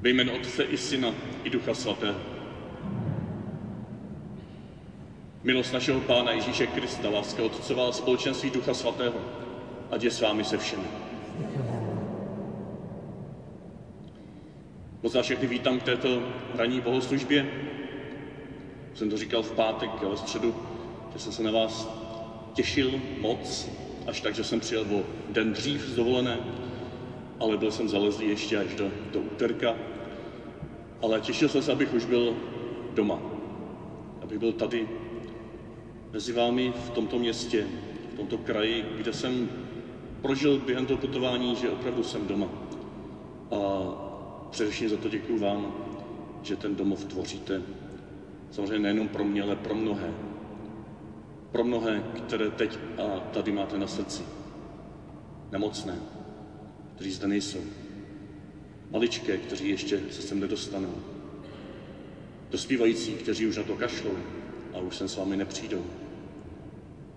Ve jménu Otce i Syna i Ducha Svatého. Milost našeho Pána Ježíše Krista, láska Otcová a společenství Ducha Svatého, ať je s vámi se všemi. Moc vás všechny vítám k této ranní bohoslužbě. Jsem to říkal v pátek, ale v středu, že jsem se na vás těšil moc, až tak, že jsem přijel o den dřív z dovolené, ale byl jsem zalezlý ještě až do, do úterka. Ale těšil jsem se, abych už byl doma. Abych byl tady mezi vámi v tomto městě, v tomto kraji, kde jsem prožil během toho putování, že opravdu jsem doma. A především za to děkuji vám, že ten domov tvoříte. Samozřejmě nejenom pro mě, ale pro mnohé. Pro mnohé, které teď a tady máte na srdci. Nemocné, kteří zde nejsou. Maličké, kteří ještě se sem nedostanou. Dospívající, kteří už na to kašlou a už sem s vámi nepřijdou.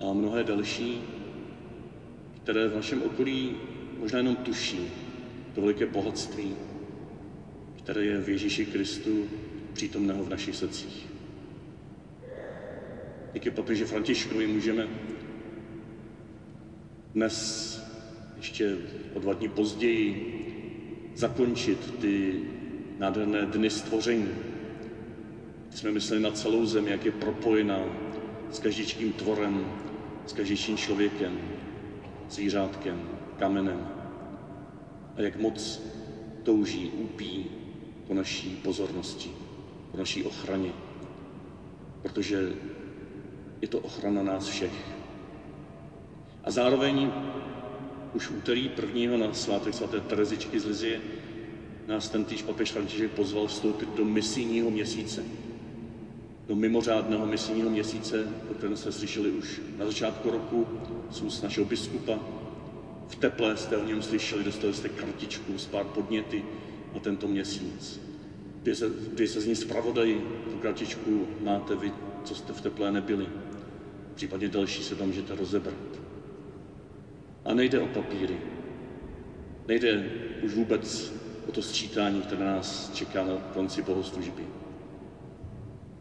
A mnohé další, které v našem okolí možná jenom tuší to veliké bohatství, které je v Ježíši Kristu přítomného v našich srdcích. Díky papeži Františkovi můžeme dnes ještě o dva dní později zakončit ty nádherné dny stvoření. Jsme mysleli na celou zemi, jak je propojená s každým tvorem, s každým člověkem, zvířátkem, kamenem. A jak moc touží, úpí po naší pozornosti, po naší ochraně. Protože je to ochrana nás všech. A zároveň už úterý prvního na svátek svaté Terezičky z Lizie nás ten týž papež František pozval vstoupit do misijního měsíce. Do mimořádného misijního měsíce, o kterém jsme slyšeli už na začátku roku z našeho biskupa. V teple jste o něm slyšeli, dostali jste kartičku s pár podněty na tento měsíc. Kdy se, z ní zpravodají, tu kartičku máte vy, co jste v teplé nebyli. Případně další se tam můžete rozebrat. A nejde o papíry. Nejde už vůbec o to sčítání, které nás čeká na konci bohoslužby.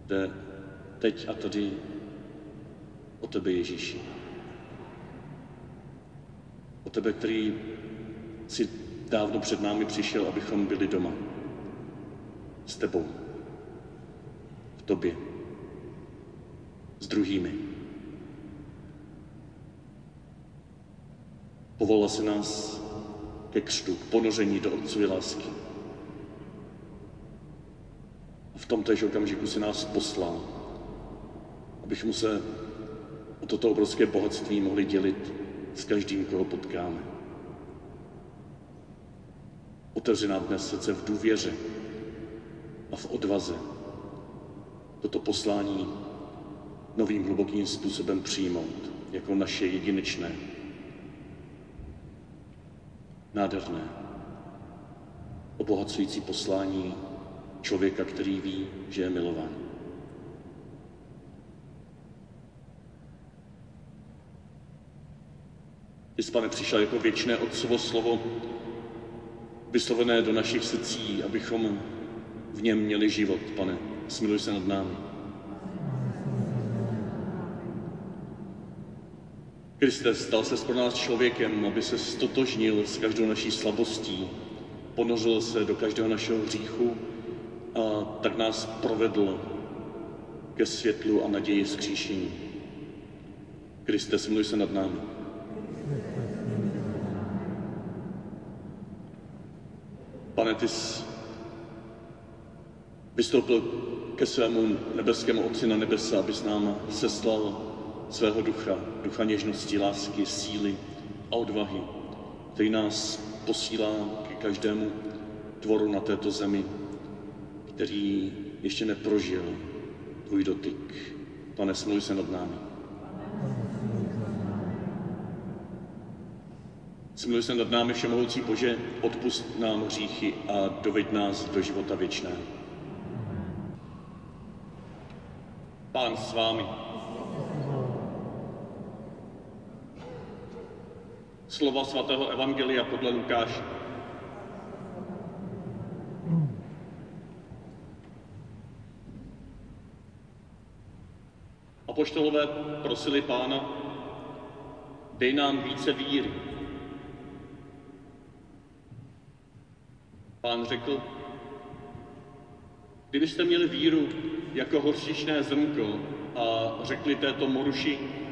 Jde teď a tady o tebe, Ježíši. O tebe, který si dávno před námi přišel, abychom byli doma. S tebou. V tobě. S druhými. Povolal si nás ke křtu, k ponoření do Otcovy lásky. A v tom též okamžiku si nás poslal, abychom se o toto obrovské bohatství mohli dělit s každým, koho potkáme. Otevři nám dnes srdce v důvěře a v odvaze toto poslání novým hlubokým způsobem přijmout jako naše jedinečné nádherné, obohacující poslání člověka, který ví, že je milován. Ty pane, přišel jako věčné Otcovo slovo, vyslovené do našich srdcí, abychom v něm měli život, pane. Smiluj se nad námi. Kriste, stal se pro nás člověkem, aby se stotožnil s každou naší slabostí, ponořil se do každého našeho hříchu a tak nás provedl ke světlu a naději vzkříšení. Kriste, smluj se nad námi. Pane, ty jsi vystoupil ke svému nebeskému Otci na nebesa, abys nám seslal svého ducha, ducha něžnosti, lásky, síly a odvahy, který nás posílá ke každému tvoru na této zemi, který ještě neprožil tvůj dotyk. Pane, smluj se nad námi. Smluj se nad námi, Všemohoucí Bože, odpust nám hříchy a doveď nás do života věčného. Pán s vámi. slova svatého Evangelia podle Lukáše. Apoštolové prosili pána, dej nám více víry. Pán řekl, kdybyste měli víru jako hořišné zrnko a řekli této moruši,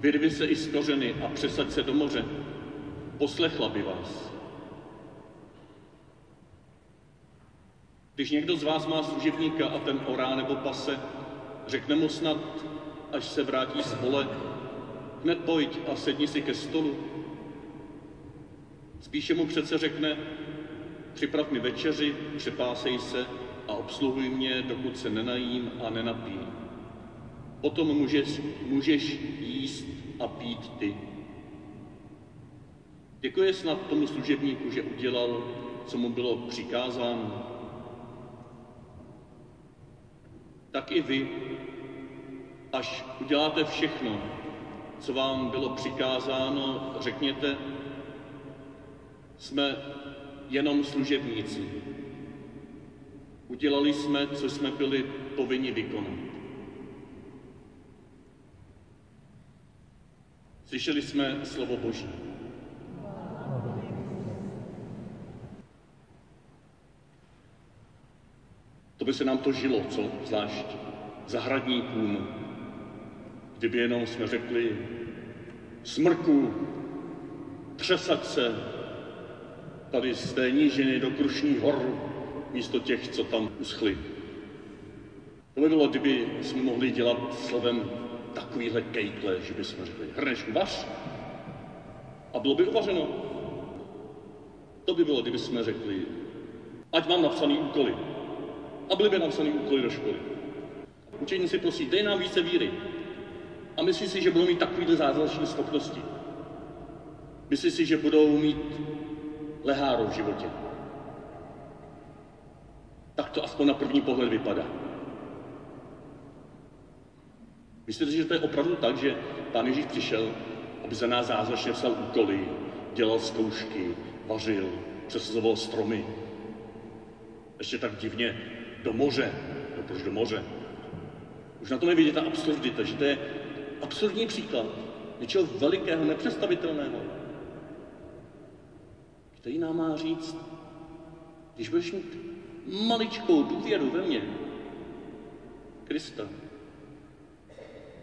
vyrvi se i z kořeny a přesaď se do moře, poslechla by vás. Když někdo z vás má služebníka a ten orá nebo pase, řekne mu snad, až se vrátí z pole, hned pojď a sedni si ke stolu. Spíše mu přece řekne, připrav mi večeři, přepásej se a obsluhuj mě, dokud se nenajím a nenapím. Potom můžeš, můžeš jíst a pít ty. Děkuje snad tomu služebníku, že udělal, co mu bylo přikázáno. Tak i vy, až uděláte všechno, co vám bylo přikázáno, řekněte, jsme jenom služebníci. Udělali jsme, co jsme byli povinni vykonat. Slyšeli jsme slovo Boží. To by se nám to žilo, co? Zvlášť zahradníkům, kdyby jenom jsme řekli smrku, třesat se tady z té nížiny do Krušních hor, místo těch, co tam uschli. To by bylo, kdyby jsme mohli dělat slovem takovýhle kejtle, že bychom řekli, hrneš vař a bylo by uvařeno. To by bylo, kdyby jsme řekli, ať mám napsaný úkoly. A byly by napsaný úkoly do školy. Učeníci prosí, dej nám více víry. A myslí si, že budou mít takovýhle zázračné schopnosti. Myslí si, že budou mít leháru v životě. Tak to aspoň na první pohled vypadá. Myslíte, že to je opravdu tak, že Pán Ježíš přišel, aby za nás zázračně psal úkoly, dělal zkoušky, vařil, přesazoval stromy. Ještě tak divně do moře. No proč do moře? Už na tom je vidět ta absurdita, že to je absurdní příklad něčeho velikého, nepředstavitelného, který nám má říct, když budeš mít maličkou důvěru ve mně, Krista,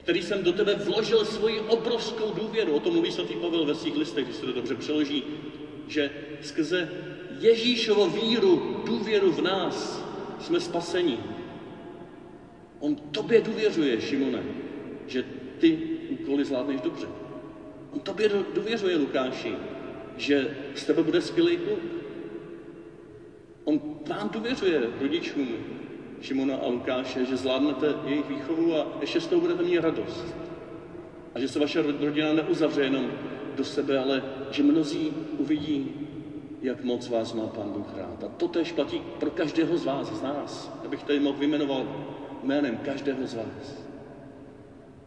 který jsem do tebe vložil svoji obrovskou důvěru. O tom mluví svatý Pavel ve svých listech, když se to dobře přeloží, že skrze Ježíšovo víru, důvěru v nás, jsme spaseni. On tobě důvěřuje, Šimone, že ty úkoly zvládneš dobře. On tobě důvěřuje, Lukáši, že z tebe bude skvělý kluk. On vám důvěřuje, rodičům, Šimona a Lukáše, že zvládnete jejich výchovu a ještě z toho budete mít radost. A že se vaše rodina neuzavře jenom do sebe, ale že mnozí uvidí, jak moc vás má Pán Bůh rád. A to tež platí pro každého z vás, z nás. Abych tady mohl vyjmenoval jménem každého z vás.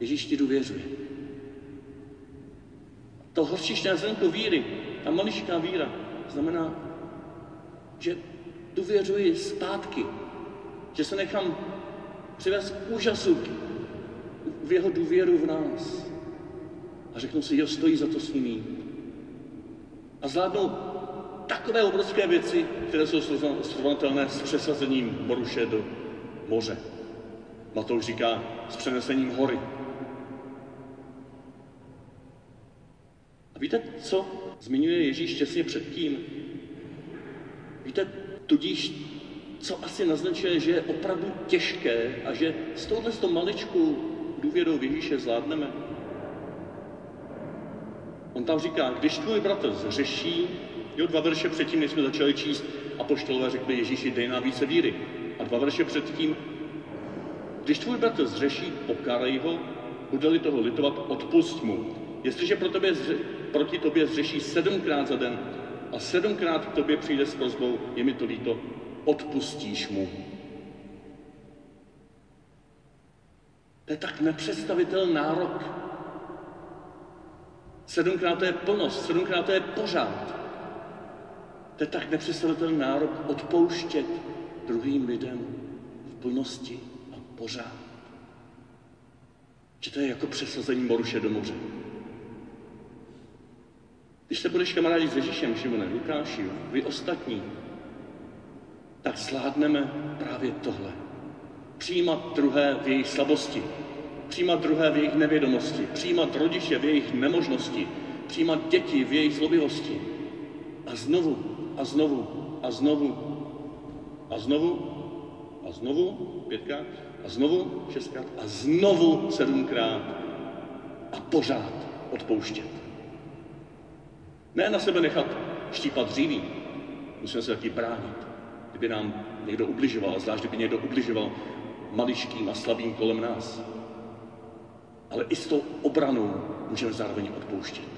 Ježíš ti důvěřuje. To horčičné zrnko víry, ta maličká víra, znamená, že důvěřuji zpátky že se nechám přivést k úžasu v jeho důvěru v nás. A řeknu si, jo, stojí za to s ním A zvládnu takové obrovské věci, které jsou srovnatelné s přesazením Boruše do moře. Matouš říká s přenesením hory. A víte, co zmiňuje Ježíš těsně předtím? Víte, tudíž co asi naznačuje, že je opravdu těžké a že s touhle s maličkou důvěrou v Ježíše zvládneme. On tam říká, když tvůj bratr zřeší, jo, dva verše předtím, než jsme začali číst, a poštolové řekli Ježíši, dej nám více víry. A dva verše předtím, když tvůj bratr zřeší, pokárej ho, bude-li toho litovat, odpust mu. Jestliže pro tebe, proti tobě zřeší sedmkrát za den a sedmkrát k tobě přijde s prozbou, je mi to líto, odpustíš mu. To je tak nepředstavitelný nárok. Sedmkrát to je plnost, sedmkrát to je pořád. To je tak nepředstavitelný nárok odpouštět druhým lidem v plnosti a pořád. Že to je jako přesazení Moruše do moře. Když se budeš kamarádit s Ježíšem, Šimone, Lukáši, vy ostatní, tak sládneme právě tohle. Přijímat druhé v jejich slabosti, přijímat druhé v jejich nevědomosti, přijímat rodiče v jejich nemožnosti, přijímat děti v jejich zlobivosti. A znovu, a znovu, a znovu, a znovu, a znovu, pětkrát, a znovu, šestkrát, a znovu sedmkrát a pořád odpouštět. Ne na sebe nechat štípat dříví, musíme se taky bránit. Kdyby nám někdo ubližoval, zvlášť kdyby někdo ubližoval maličkým a slabým kolem nás. Ale i s tou obranou můžeme zároveň odpouštět.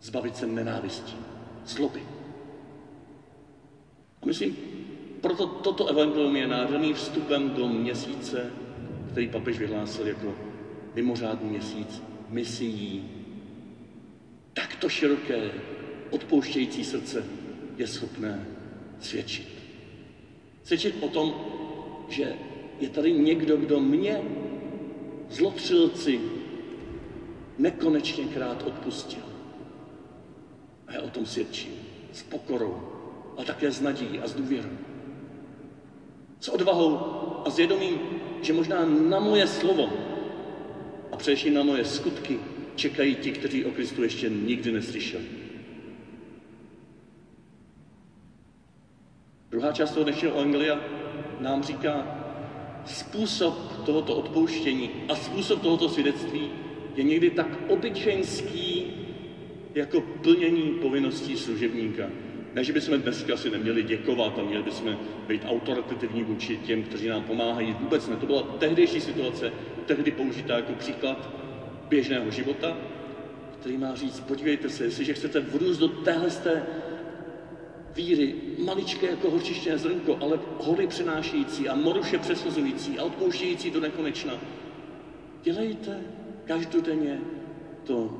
Zbavit se nenávistí, zloby. Myslím, proto toto evangelium je nádherný vstupem do měsíce, který papež vyhlásil jako mimořádný měsíc misií. Takto široké, odpouštějící srdce je schopné svědčit. Svědčit o tom, že je tady někdo, kdo mě, zlotřilci, nekonečně krát odpustil. A já o tom svědčím s pokorou, a také s nadějí a s důvěrou. S odvahou a zvědomím, že možná na moje slovo a především na moje skutky čekají ti, kteří o Kristu ještě nikdy neslyšeli. Druhá část toho dnešního evangelia nám říká, způsob tohoto odpouštění a způsob tohoto svědectví je někdy tak obyčejnský jako plnění povinností služebníka. Ne, že bychom dneska si neměli děkovat a měli bychom být autoritativní vůči těm, kteří nám pomáhají. Vůbec ne. To byla tehdejší situace, tehdy použitá jako příklad běžného života, který má říct, podívejte se, jestliže chcete vrůst do téhle víry, maličké jako horčištěné zrnko, ale hory přenášející a moruše přesazující a odpouštějící do nekonečna, dělejte každodenně to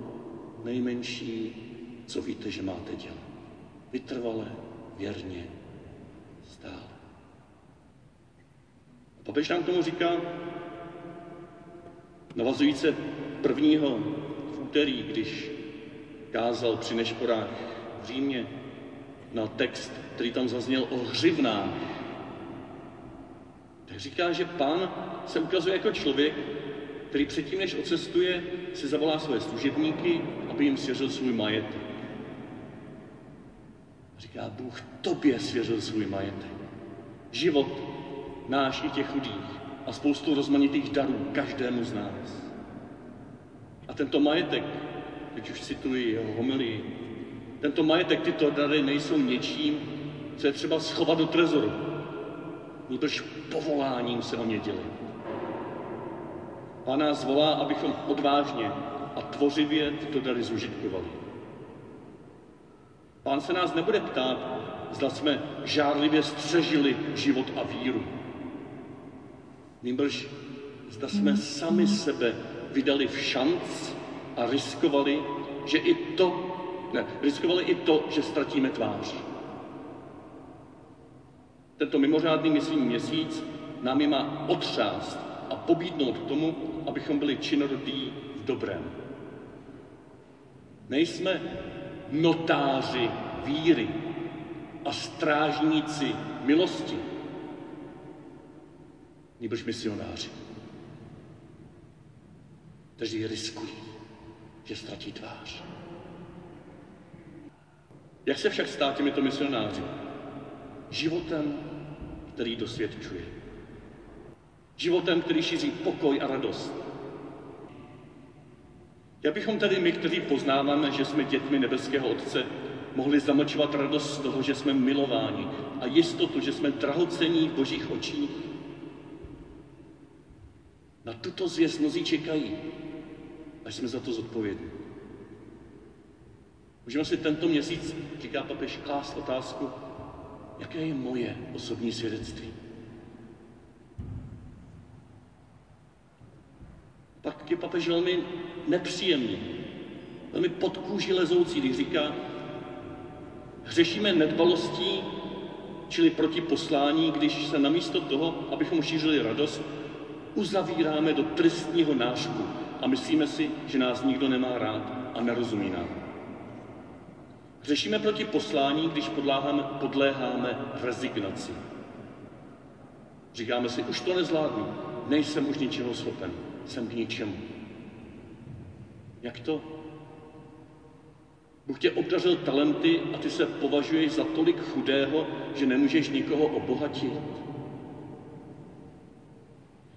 nejmenší, co víte, že máte dělat. Vytrvale, věrně, stále. A papež nám tomu říká, navazujíce prvního v úterý, když kázal při nešporách v Římě na text, který tam zazněl o hřivnách, tak říká, že pán se ukazuje jako člověk, který předtím, než ocestuje, si zavolá své služebníky, aby jim svěřil svůj majetek. Říká, Bůh tobě svěřil svůj majetek. Život náš i těch chudých a spoustu rozmanitých darů každému z nás. A tento majetek, teď už cituji jeho homilii, tento majetek, tyto dary nejsou něčím, co je třeba schovat do trezoru. Nýbrž povoláním se o ně dělit. Pán nás volá, abychom odvážně a tvořivě tyto dary zužitkovali. Pán se nás nebude ptát, zda jsme žárlivě střežili život a víru. Nýbrž zda jsme sami sebe vydali v šanc a riskovali, že i to, ne, riskovali i to, že ztratíme tvář. Tento mimořádný myslím měsíc nám je má otřást a pobídnout k tomu, abychom byli činorodí v dobrém. Nejsme notáři víry a strážníci milosti, nebož misionáři, kteří riskují, že ztratí tvář. Jak se však stát těmito misionáři? Životem, který dosvědčuje. Životem, který šíří pokoj a radost. Jak bychom tedy my, kteří poznáváme, že jsme dětmi nebeského Otce, mohli zamlčovat radost z toho, že jsme milováni a jistotu, že jsme drahocení v božích očích? Na tuto zvěst mnozí čekají, až jsme za to zodpovědní. Můžeme si tento měsíc, říká papež, klást otázku, jaké je moje osobní svědectví. Pak je papež velmi nepříjemný, velmi pod kůži lezoucí, když říká, hřešíme nedbalostí, čili proti poslání, když se namísto toho, abychom šířili radost, uzavíráme do tristního nášku a myslíme si, že nás nikdo nemá rád a nerozumí nám. Řešíme proti poslání, když podléháme, podléháme rezignaci. Říkáme si, už to nezvládnu, nejsem už ničeho schopen, jsem k ničemu. Jak to? Bůh tě obdařil talenty a ty se považuješ za tolik chudého, že nemůžeš nikoho obohatit.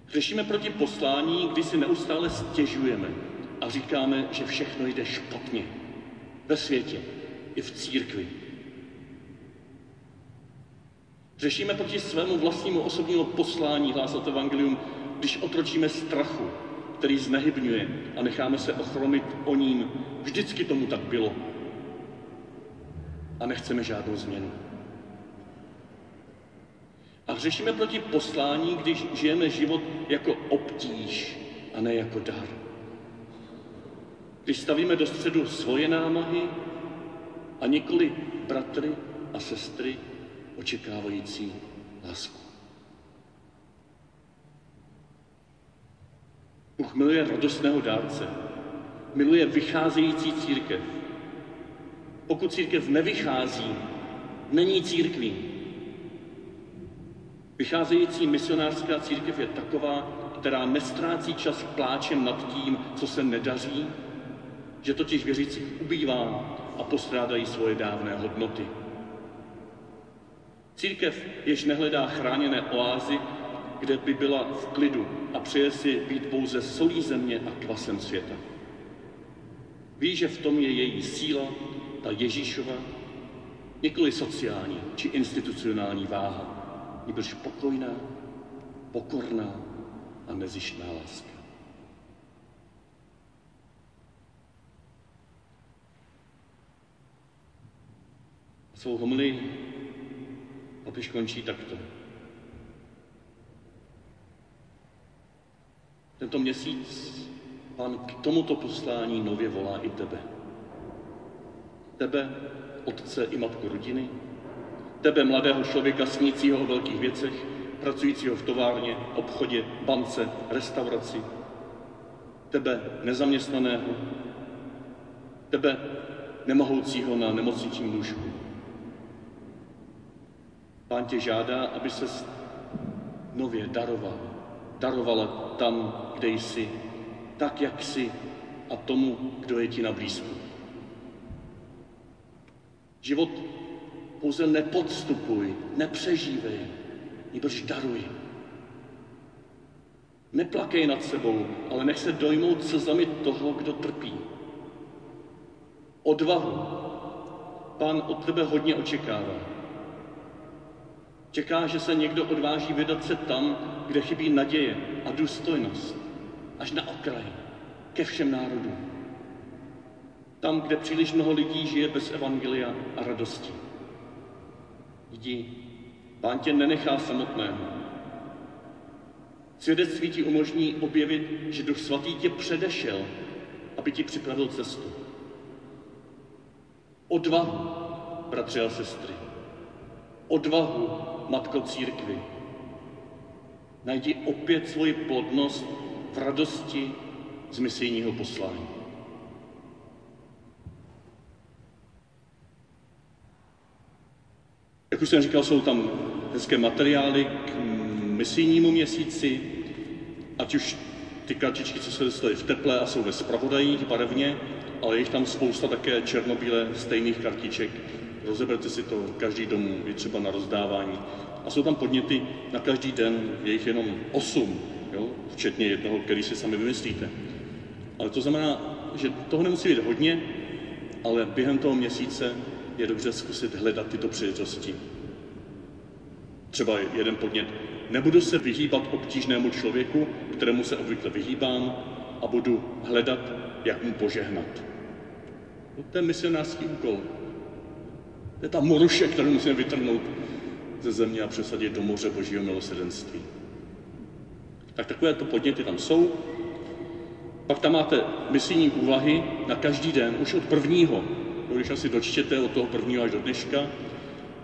Řešíme proti poslání, kdy si neustále stěžujeme a říkáme, že všechno jde špatně. Ve světě, i v církvi. Řešíme proti svému vlastnímu osobnímu poslání hlásat evangelium, když otročíme strachu, který znehybňuje a necháme se ochromit o ním. Vždycky tomu tak bylo. A nechceme žádnou změnu. A řešíme proti poslání, když žijeme život jako obtíž a ne jako dar. Když stavíme do středu svoje námahy a nikoli bratry a sestry očekávající lásku. Bůh miluje radostného dárce, miluje vycházející církev. Pokud církev nevychází, není církví. Vycházející misionářská církev je taková, která nestrácí čas pláčem nad tím, co se nedaří, že totiž věřících ubývá a postrádají svoje dávné hodnoty. Církev, jež nehledá chráněné oázy, kde by byla v klidu a přeje si být pouze solí země a kvasem světa. Ví, že v tom je její síla, ta Ježíšova, nikoli sociální či institucionální váha, nebož pokojná, pokorná a nezištná láska. Svou homily papež končí takto. Tento měsíc Pán k tomuto poslání nově volá i tebe. Tebe, otce i matku rodiny, tebe, mladého člověka snícího o velkých věcech, pracujícího v továrně, obchodě, bance, restauraci, tebe, nezaměstnaného, tebe, nemohoucího na nemocničním lůžku. Pán tě žádá, aby se nově daroval. Darovala tam, kde jsi, tak, jak jsi a tomu, kdo je ti na blízku. Život pouze nepodstupuj, nepřežívej, nebož daruj. Neplakej nad sebou, ale nech se dojmout slzami toho, kdo trpí. Odvahu. Pán od tebe hodně očekává. Čeká, že se někdo odváží vydat se tam, kde chybí naděje a důstojnost, až na okraj, ke všem národům. Tam, kde příliš mnoho lidí žije bez evangelia a radosti. Jdi, pán tě nenechá samotného. Svědectví ti umožní objevit, že Duch Svatý tě předešel, aby ti připravil cestu. Odvahu, bratři a sestry. Odvahu matko církvy. Najdi opět svoji plodnost v radosti z misijního poslání. Jak už jsem říkal, jsou tam hezké materiály k misijnímu měsíci, ať už ty kartičky, co se dostaly v teple a jsou ve spravodajích barevně, ale je tam spousta také černobílé stejných kartiček, rozeberte si to každý domů, i třeba na rozdávání. A jsou tam podněty na každý den, je jich jenom osm, včetně jednoho, který si sami vymyslíte. Ale to znamená, že toho nemusí být hodně, ale během toho měsíce je dobře zkusit hledat tyto příležitosti. Třeba jeden podnět. Nebudu se vyhýbat obtížnému člověku, kterému se obvykle vyhýbám, a budu hledat, jak mu požehnat. To je misionářský úkol. To je ta moruše, kterou musíme vytrhnout ze země a přesadit do moře božího milosedenství. Tak takovéto podněty tam jsou. Pak tam máte misijní úvahy na každý den, už od prvního. Když asi dočtěte od toho prvního až do dneška.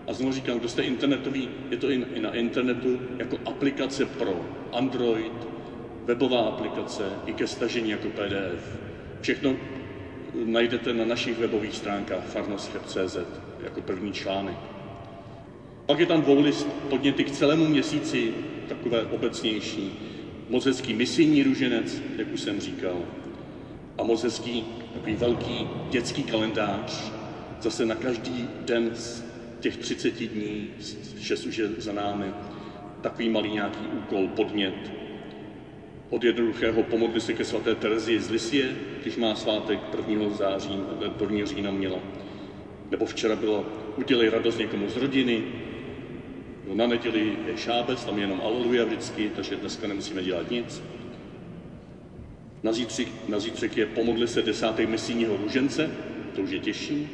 A znovu říkám, kdo jste internetový, je to i na internetu jako aplikace pro Android, webová aplikace i ke stažení jako PDF. Všechno najdete na našich webových stránkách farnost.cz jako první článek. Pak je tam dvoulist podněty k celému měsíci, takové obecnější. Moc hezký misijní růženec, jak už jsem říkal. A moc hezký takový velký dětský kalendář, zase na každý den z těch 30 dní, šest už je za námi, takový malý nějaký úkol, podnět. Od jednoduchého pomodli se ke svaté Terezii z Lisie, když má svátek 1. září, 1. října měla. Nebo včera bylo udělej radost někomu z rodiny, no, na neděli je šábec, tam je jenom aleluja vždycky, takže dneska nemusíme dělat nic. Na zítřek, na zítřek je pomodli se desátý misijního růžence, to už je těžší.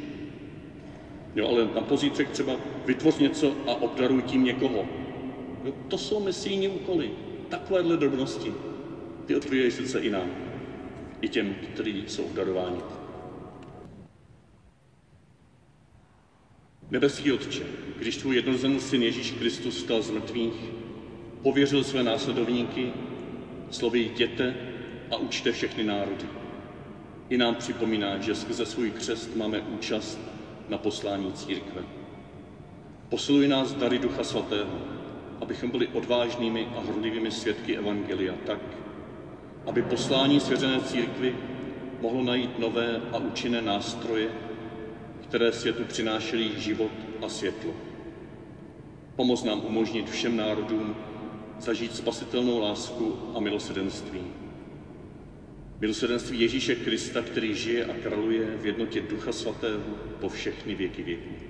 Jo, ale na pozítřek třeba vytvoř něco a obdaruj tím někoho. Jo, to jsou misijní úkoly. Takovéhle drobnosti. Ty otvírají srdce i nám. I těm, kteří jsou obdarováni. Nebeský Otče, když tvůj jednorozený syn Ježíš Kristus stal z mrtvých, pověřil své následovníky, slovy jděte a učte všechny národy. I nám připomíná, že skrze svůj křest máme účast na poslání církve. Posiluj nás dary Ducha Svatého, abychom byli odvážnými a hrdivými svědky Evangelia tak, aby poslání svěřené církvy mohlo najít nové a účinné nástroje, které světu přinášely život a světlo. Pomoz nám umožnit všem národům zažít spasitelnou lásku a milosedenství. Milosedenství Ježíše Krista, který žije a kraluje v jednotě Ducha Svatého po všechny věky věků.